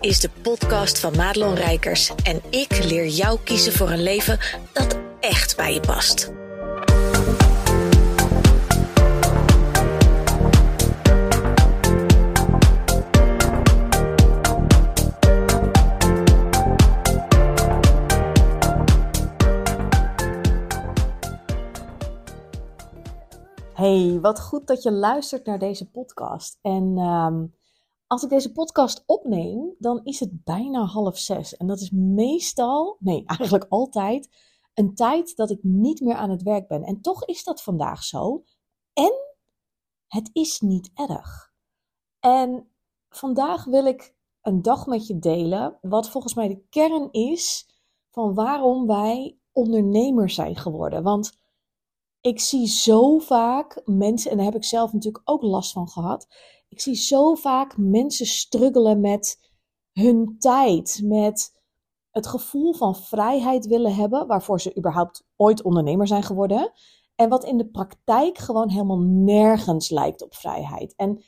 is de podcast van Madelon Rijkers en ik leer jou kiezen voor een leven dat echt bij je past. Hey, wat goed dat je luistert naar deze podcast. En ehm, als ik deze podcast opneem, dan is het bijna half zes. En dat is meestal, nee, eigenlijk altijd, een tijd dat ik niet meer aan het werk ben. En toch is dat vandaag zo. En het is niet erg. En vandaag wil ik een dag met je delen, wat volgens mij de kern is van waarom wij ondernemers zijn geworden. Want ik zie zo vaak mensen, en daar heb ik zelf natuurlijk ook last van gehad. Ik zie zo vaak mensen struggelen met hun tijd, met het gevoel van vrijheid willen hebben, waarvoor ze überhaupt ooit ondernemer zijn geworden. En wat in de praktijk gewoon helemaal nergens lijkt op vrijheid. En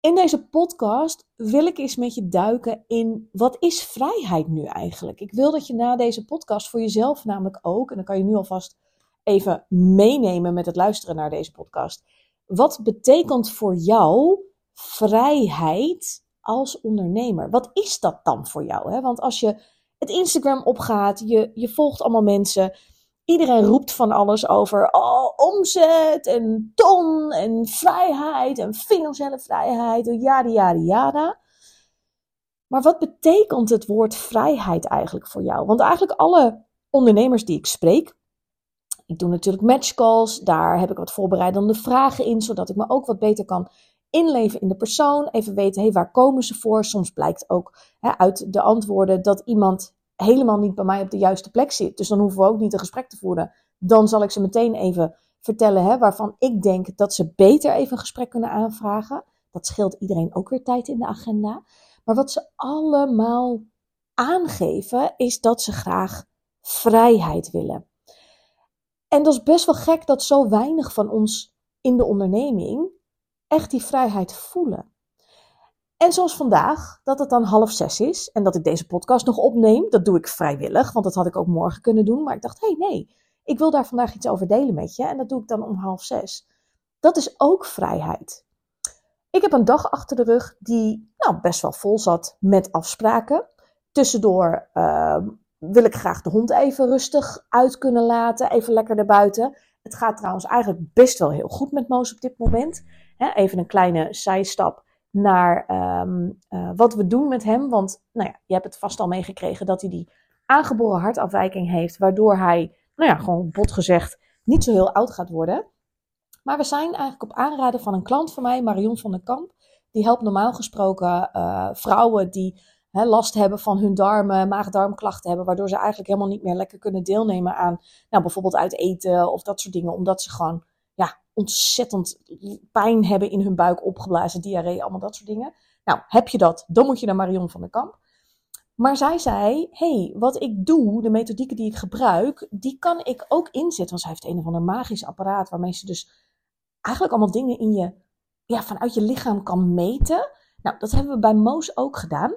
in deze podcast wil ik eens met je duiken in wat is vrijheid nu eigenlijk? Ik wil dat je na deze podcast voor jezelf namelijk ook, en dan kan je nu alvast even meenemen met het luisteren naar deze podcast. Wat betekent voor jou vrijheid als ondernemer? Wat is dat dan voor jou? Hè? Want als je het Instagram opgaat, je, je volgt allemaal mensen. Iedereen roept van alles over oh, omzet en ton en vrijheid en financiële vrijheid. Yada, yada, yada. Maar wat betekent het woord vrijheid eigenlijk voor jou? Want eigenlijk alle ondernemers die ik spreek, ik doe natuurlijk matchcalls. Daar heb ik wat voorbereidende vragen in, zodat ik me ook wat beter kan inleven in de persoon. Even weten, hey, waar komen ze voor? Soms blijkt ook hè, uit de antwoorden dat iemand helemaal niet bij mij op de juiste plek zit. Dus dan hoeven we ook niet een gesprek te voeren. Dan zal ik ze meteen even vertellen hè, waarvan ik denk dat ze beter even een gesprek kunnen aanvragen. Dat scheelt iedereen ook weer tijd in de agenda. Maar wat ze allemaal aangeven, is dat ze graag vrijheid willen. En dat is best wel gek dat zo weinig van ons in de onderneming echt die vrijheid voelen. En zoals vandaag, dat het dan half zes is en dat ik deze podcast nog opneem, dat doe ik vrijwillig, want dat had ik ook morgen kunnen doen. Maar ik dacht, hé hey, nee, ik wil daar vandaag iets over delen met je en dat doe ik dan om half zes. Dat is ook vrijheid. Ik heb een dag achter de rug die nou, best wel vol zat met afspraken. Tussendoor uh, wil ik graag de hond even rustig uit kunnen laten, even lekker naar buiten. Het gaat trouwens eigenlijk best wel heel goed met Moos op dit moment. even een kleine zijstap naar ehm, eh, wat we doen met hem. Want nou ja, je hebt het vast al meegekregen dat hij die aangeboren hartafwijking heeft, waardoor hij, nou ja, gewoon bot gezegd, niet zo heel oud gaat worden. Maar we zijn eigenlijk op aanraden van een klant van mij, Marion van den Kamp. Die helpt normaal gesproken uh, vrouwen die last hebben van hun darmen, maag-darmklachten hebben, waardoor ze eigenlijk helemaal niet meer lekker kunnen deelnemen aan, nou, bijvoorbeeld uit eten of dat soort dingen, omdat ze gewoon ja, ontzettend pijn hebben in hun buik, opgeblazen, diarree, allemaal dat soort dingen. Nou, heb je dat, dan moet je naar Marion van den Kamp. Maar zij zei: hey, wat ik doe, de methodieken die ik gebruik, die kan ik ook inzetten. Want zij heeft een of ander magisch apparaat waarmee ze dus eigenlijk allemaal dingen in je, ja, vanuit je lichaam kan meten. Nou, dat hebben we bij Moos ook gedaan.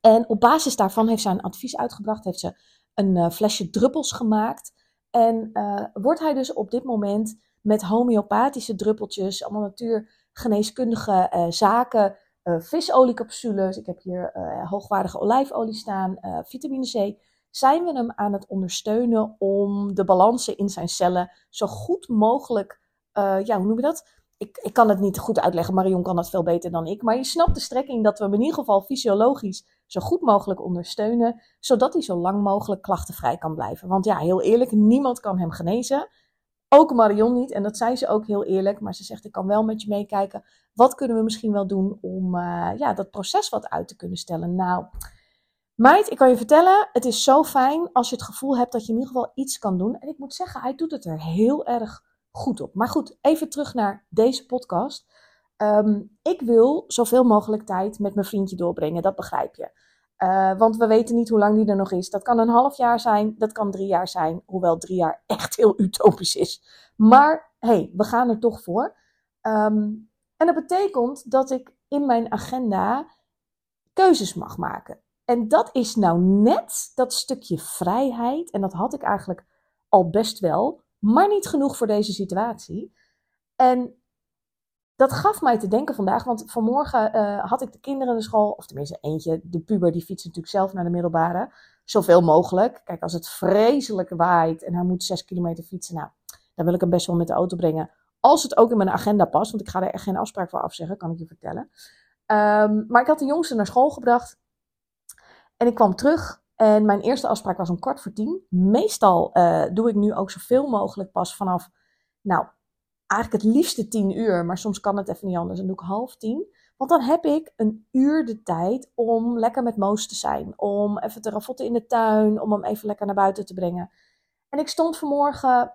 En op basis daarvan heeft zij een advies uitgebracht, heeft ze een uh, flesje druppels gemaakt. En uh, wordt hij dus op dit moment met homeopathische druppeltjes, allemaal natuurgeneeskundige uh, zaken, visoliecapsules, ik heb hier hoogwaardige olijfolie staan, vitamine C, zijn we hem aan het ondersteunen om de balansen in zijn cellen zo goed mogelijk, ja, hoe noem je dat? Ik, ik kan het niet goed uitleggen, Marion kan dat veel beter dan ik. Maar je snapt de strekking dat we hem in ieder geval fysiologisch zo goed mogelijk ondersteunen, zodat hij zo lang mogelijk klachtenvrij kan blijven. Want ja, heel eerlijk, niemand kan hem genezen. Ook Marion niet. En dat zei ze ook heel eerlijk. Maar ze zegt, ik kan wel met je meekijken. Wat kunnen we misschien wel doen om uh, ja, dat proces wat uit te kunnen stellen? Nou, meid, ik kan je vertellen, het is zo fijn als je het gevoel hebt dat je in ieder geval iets kan doen. En ik moet zeggen, hij doet het er heel erg goed op. Maar goed, even terug naar deze podcast. Um, ik wil zoveel mogelijk tijd met mijn vriendje doorbrengen, dat begrijp je. Uh, want we weten niet hoe lang die er nog is. Dat kan een half jaar zijn, dat kan drie jaar zijn, hoewel drie jaar echt heel utopisch is. Maar hey, we gaan er toch voor. Um, en dat betekent dat ik in mijn agenda keuzes mag maken. En dat is nou net dat stukje vrijheid. En dat had ik eigenlijk al best wel, maar niet genoeg voor deze situatie. En dat gaf mij te denken vandaag, want vanmorgen uh, had ik de kinderen in de school, of tenminste eentje, de puber, die fietst natuurlijk zelf naar de middelbare. Zoveel mogelijk. Kijk, als het vreselijk waait en hij moet zes kilometer fietsen, nou, dan wil ik hem best wel met de auto brengen. Als het ook in mijn agenda past, want ik ga er echt geen afspraak voor afzeggen, kan ik je vertellen. Um, maar ik had de jongste naar school gebracht. En ik kwam terug en mijn eerste afspraak was om kwart voor tien. Meestal uh, doe ik nu ook zoveel mogelijk pas vanaf, nou, eigenlijk het liefste tien uur. Maar soms kan het even niet anders. Dan doe ik half tien. Want dan heb ik een uur de tijd om lekker met Moos te zijn. Om even te ravotten in de tuin. Om hem even lekker naar buiten te brengen. En ik stond vanmorgen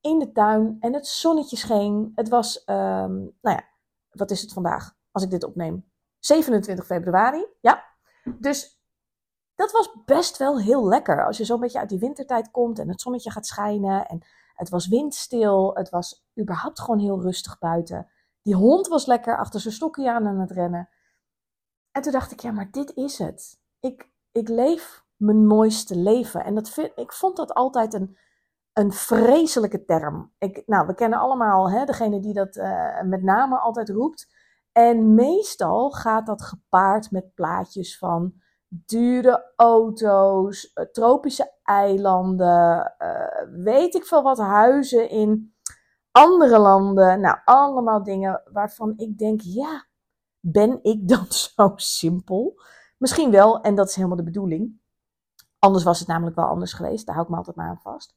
in de tuin en het zonnetje scheen. Het was, um, nou ja, wat is het vandaag als ik dit opneem? 27 februari, ja. Dus dat was best wel heel lekker. Als je zo'n beetje uit die wintertijd komt en het zonnetje gaat schijnen. En het was windstil. Het was überhaupt gewoon heel rustig buiten. Die hond was lekker achter zijn stokje aan aan het rennen. En toen dacht ik, ja, maar dit is het. Ik, ik leef mijn mooiste leven. En dat vind, ik vond dat altijd een, een vreselijke term. Ik, nou, we kennen allemaal hè, degene die dat uh, met name altijd roept. En meestal gaat dat gepaard met plaatjes van dure auto's, eh, tropische eilanden, uh, weet ik veel wat, huizen in andere landen. Nou, allemaal dingen waarvan ik denk, ja, ben ik dan zo simpel? Misschien wel, en dat is helemaal de bedoeling. Anders was het namelijk wel anders geweest, daar hou ik me altijd maar aan vast.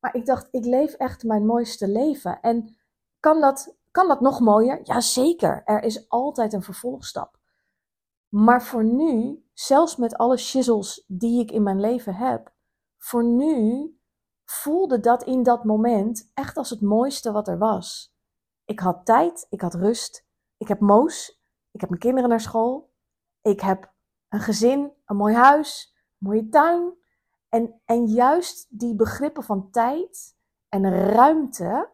Maar ik dacht, ik leef echt mijn mooiste leven. En kan dat, kan dat nog mooier? Jazeker, er is altijd een vervolgstap. Maar voor nu, zelfs met alle shizzles die ik in mijn leven heb, voor nu voelde dat in dat moment echt als het mooiste wat er was. Ik had tijd, ik had rust, ik heb Moos, ik heb mijn kinderen naar school, ik heb een gezin, een mooi huis, een mooie tuin. En, en juist die begrippen van tijd en ruimte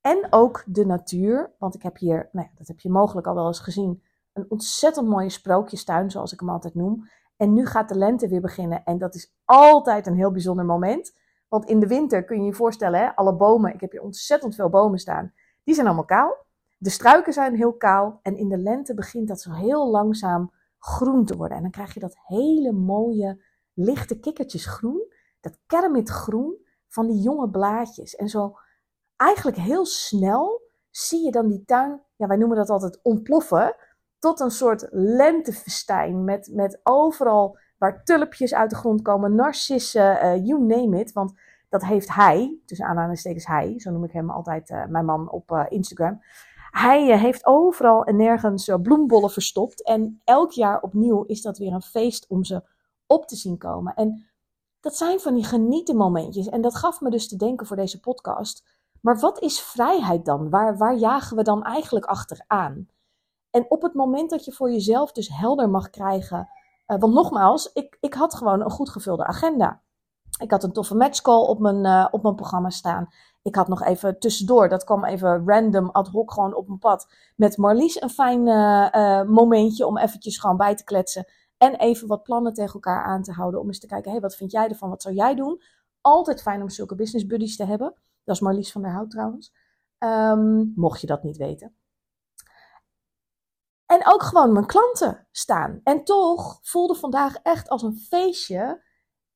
en ook de natuur, want ik heb hier, nou ja, dat heb je mogelijk al wel eens gezien, een ontzettend mooie sprookjestuin, zoals ik hem altijd noem. En nu gaat de lente weer beginnen en dat is altijd een heel bijzonder moment. Want in de winter kun je je voorstellen, hè, alle bomen, ik heb hier ontzettend veel bomen staan, die zijn allemaal kaal. De struiken zijn heel kaal en in de lente begint dat zo heel langzaam groen te worden. En dan krijg je dat hele mooie, lichte kikkertjes groen, dat kermitgroen van die jonge blaadjes. En zo eigenlijk heel snel zie je dan die tuin, ja wij noemen dat altijd ontploffen, tot een soort lentefestijn met, met overal waar tulpjes uit de grond komen, narcissen, uh, you name it. Want dat heeft hij, tussen aanhalingstekens hij, zo noem ik hem altijd, uh, mijn man op uh, Instagram. Hij heeft overal en nergens bloembollen verstopt. En elk jaar opnieuw is dat weer een feest om ze op te zien komen. En dat zijn van die genieten momentjes. En dat gaf me dus te denken voor deze podcast. Maar wat is vrijheid dan? Waar, waar jagen we dan eigenlijk achteraan? En op het moment dat je voor jezelf dus helder mag krijgen. Uh, want nogmaals, ik, ik had gewoon een goed gevulde agenda. Ik had een toffe matchcall op mijn, uh, op mijn programma staan. Ik had nog even tussendoor, dat kwam even random ad hoc gewoon op mijn pad. Met Marlies een fijn uh, momentje om eventjes gewoon bij te kletsen. En even wat plannen tegen elkaar aan te houden. Om eens te kijken, hé, hey, wat vind jij ervan? Wat zou jij doen? Altijd fijn om zulke business buddies te hebben. Dat is Marlies van der Hout trouwens. Um, mocht je dat niet weten. En ook gewoon mijn klanten staan. En toch voelde vandaag echt als een feestje.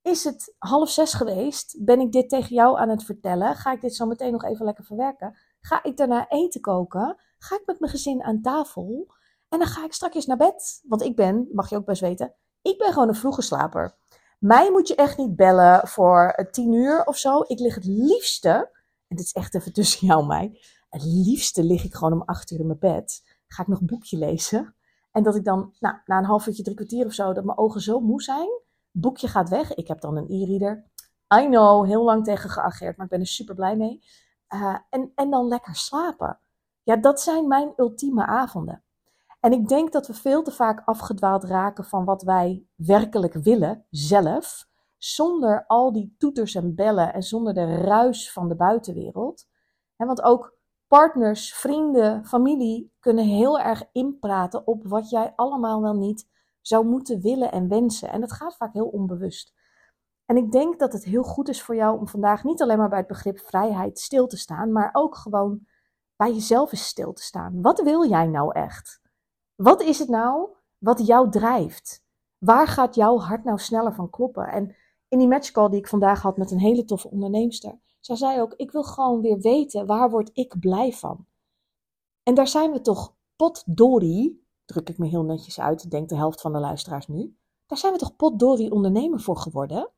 Is het half zes geweest? Ben ik dit tegen jou aan het vertellen? Ga ik dit zo meteen nog even lekker verwerken? Ga ik daarna eten koken? Ga ik met mijn gezin aan tafel? En dan ga ik straks naar bed. Want ik ben, mag je ook best weten, ik ben gewoon een vroege slaper. Mij moet je echt niet bellen voor tien uur of zo. Ik lig het liefste, en dit is echt even tussen jou en mij. Het liefste lig ik gewoon om acht uur in mijn bed ga ik nog een boekje lezen. En dat ik dan nou, na een half uurtje, drie kwartier of zo, dat mijn ogen zo moe zijn. Boekje gaat weg. Ik heb dan een e-reader. I know, heel lang tegen geageerd, maar ik ben er super blij mee. Uh, en, en dan lekker slapen. Ja, dat zijn mijn ultieme avonden. En ik denk dat we veel te vaak afgedwaald raken van wat wij werkelijk willen, zelf, zonder al die toeters en bellen en zonder de ruis van de buitenwereld. En want ook partners, vrienden, familie kunnen heel erg inpraten op wat jij allemaal wel niet zou moeten willen en wensen. En dat gaat vaak heel onbewust. En ik denk dat het heel goed is voor jou om vandaag niet alleen maar bij het begrip vrijheid stil te staan, maar ook gewoon bij jezelf eens stil te staan. Wat wil jij nou echt? Wat is het nou wat jou drijft? Waar gaat jouw hart nou sneller van kloppen? En in die matchcall die ik vandaag had met een hele toffe onderneemster, zij zei ook: Ik wil gewoon weer weten waar word ik blij van. En daar zijn we toch potdorie, druk ik me heel netjes uit, denkt de helft van de luisteraars nu. Daar zijn we toch potdorie ondernemer voor geworden?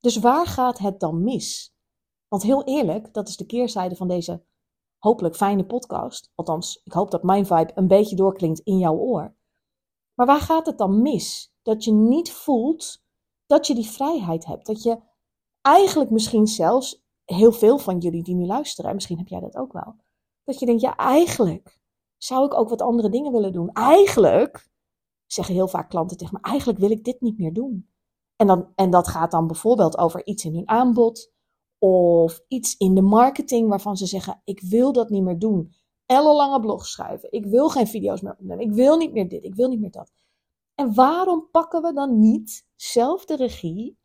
Dus waar gaat het dan mis? Want heel eerlijk, dat is de keerzijde van deze hopelijk fijne podcast. Althans, ik hoop dat mijn vibe een beetje doorklinkt in jouw oor. Maar waar gaat het dan mis? Dat je niet voelt dat je die vrijheid hebt. Dat je eigenlijk misschien zelfs, heel veel van jullie die nu luisteren, en misschien heb jij dat ook wel, dat je denkt, ja, eigenlijk zou ik ook wat andere dingen willen doen. Eigenlijk, zeggen heel vaak klanten tegen me, eigenlijk wil ik dit niet meer doen. En, dan, en dat gaat dan bijvoorbeeld over iets in hun aanbod of iets in de marketing waarvan ze zeggen: Ik wil dat niet meer doen. Ellenlange blogs schrijven. Ik wil geen video's meer opnemen. Ik wil niet meer dit. Ik wil niet meer dat. En waarom pakken we dan niet zelf de regie?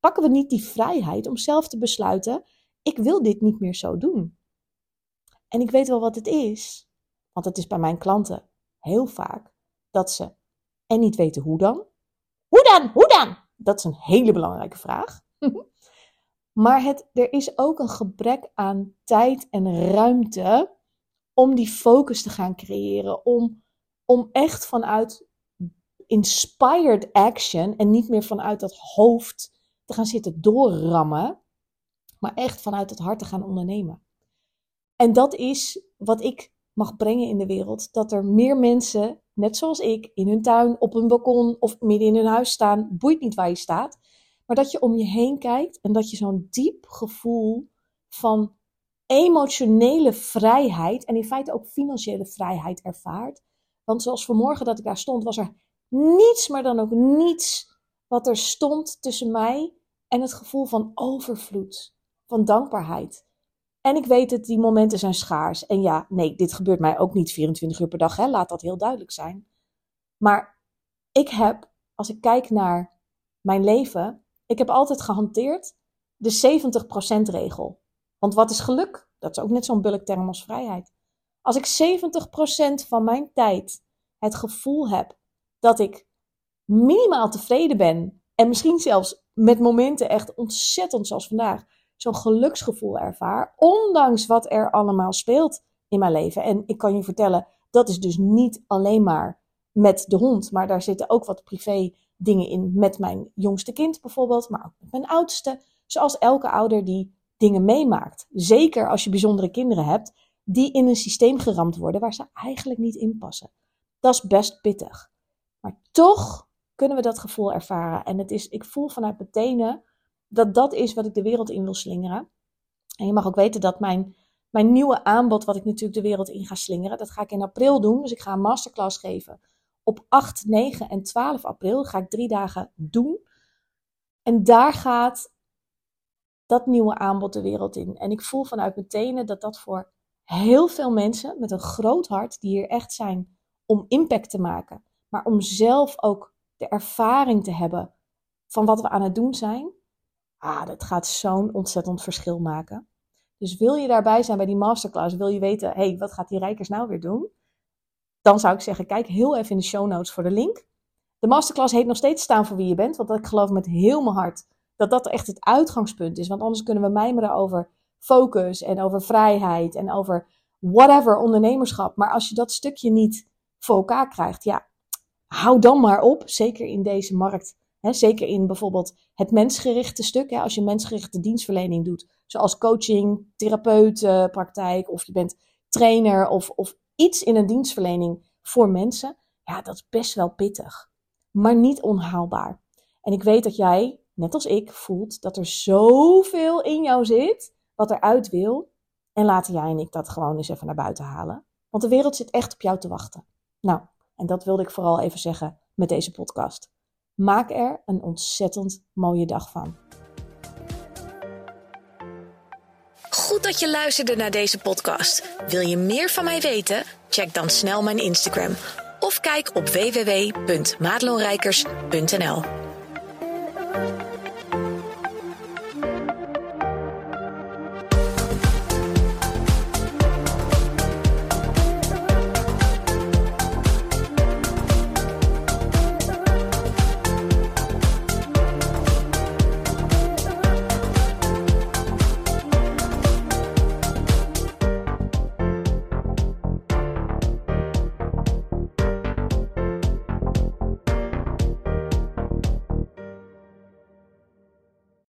Pakken we niet die vrijheid om zelf te besluiten: Ik wil dit niet meer zo doen. En ik weet wel wat het is, want het is bij mijn klanten heel vaak dat ze en niet weten hoe dan. Hoe dan? Hoe dan? Dat is een hele belangrijke vraag. maar het, er is ook een gebrek aan tijd en ruimte om die focus te gaan creëren. Om, om echt vanuit inspired action en niet meer vanuit dat hoofd te gaan zitten doorrammen. Maar echt vanuit het hart te gaan ondernemen. En dat is wat ik mag brengen in de wereld. Dat er meer mensen net zoals ik, in hun tuin, op een balkon of midden in hun huis staan, boeit niet waar je staat. Maar dat je om je heen kijkt en dat je zo'n diep gevoel van emotionele vrijheid en in feite ook financiële vrijheid ervaart. Want zoals vanmorgen dat ik daar stond, was er niets, maar dan ook niets wat er stond tussen mij en het gevoel van overvloed, van dankbaarheid. En ik weet het, die momenten zijn schaars. En ja, nee, dit gebeurt mij ook niet 24 uur per dag. Hè? Laat dat heel duidelijk zijn. Maar ik heb, als ik kijk naar mijn leven, ik heb altijd gehanteerd de 70% regel. Want wat is geluk? Dat is ook net zo'n bulkterm als vrijheid. Als ik 70% van mijn tijd het gevoel heb dat ik minimaal tevreden ben en misschien zelfs met momenten echt ontzettend zoals vandaag zo'n geluksgevoel ervaar, ondanks wat er allemaal speelt in mijn leven. En ik kan je vertellen, dat is dus niet alleen maar met de hond, maar daar zitten ook wat privé dingen in met mijn jongste kind bijvoorbeeld, maar ook met mijn oudste. Zoals elke ouder die dingen meemaakt. Zeker als je bijzondere kinderen hebt die in een systeem geramd worden waar ze eigenlijk niet in passen. Dat is best pittig. Maar toch kunnen we dat gevoel ervaren. En het is, ik voel vanuit mijn tenen dat dat is wat ik de wereld in wil slingeren. En je mag ook weten dat mijn, mijn nieuwe aanbod, wat ik natuurlijk de wereld in ga slingeren, dat ga ik in april doen. Dus ik ga een masterclass geven op 8, 9 en 12 april. Ga ik drie dagen doen. En daar gaat dat nieuwe aanbod de wereld in. En ik voel vanuit mijn tenen dat dat voor heel veel mensen met een groot hart, die hier echt zijn om impact te maken, maar om zelf ook de ervaring te hebben van wat we aan het doen zijn, ah, dat gaat zo'n ontzettend verschil maken. Dus wil je daarbij zijn bij die masterclass, wil je weten, hey, wat gaat die Rijkers nou weer doen? Dan zou ik zeggen, kijk heel even in de show notes voor de link. De masterclass heet nog steeds Staan voor wie je bent, want ik geloof met heel mijn hart dat dat echt het uitgangspunt is. Want anders kunnen we mijmeren over focus en over vrijheid en over whatever, ondernemerschap. Maar als je dat stukje niet voor elkaar krijgt, ja, hou dan maar op, zeker in deze markt zeker in bijvoorbeeld het mensgerichte stuk. als je mensgerichte dienstverlening doet, zoals coaching, therapeutenpraktijk, of je bent trainer of, of iets in een dienstverlening voor mensen. Ja, dat is best wel pittig, maar niet onhaalbaar. En ik weet dat jij, net als ik, voelt dat er zoveel in jou zit wat eruit wil. En laten jij en ik dat gewoon eens even naar buiten halen. Want de wereld zit echt op jou te wachten. Nou, en dat wilde ik vooral even zeggen met deze podcast. Maak er een ontzettend mooie dag van. Goed dat je luisterde naar deze podcast. Wil je meer van mij weten? Check dan snel mijn Instagram of kijk op www.madelonrijkers.nl.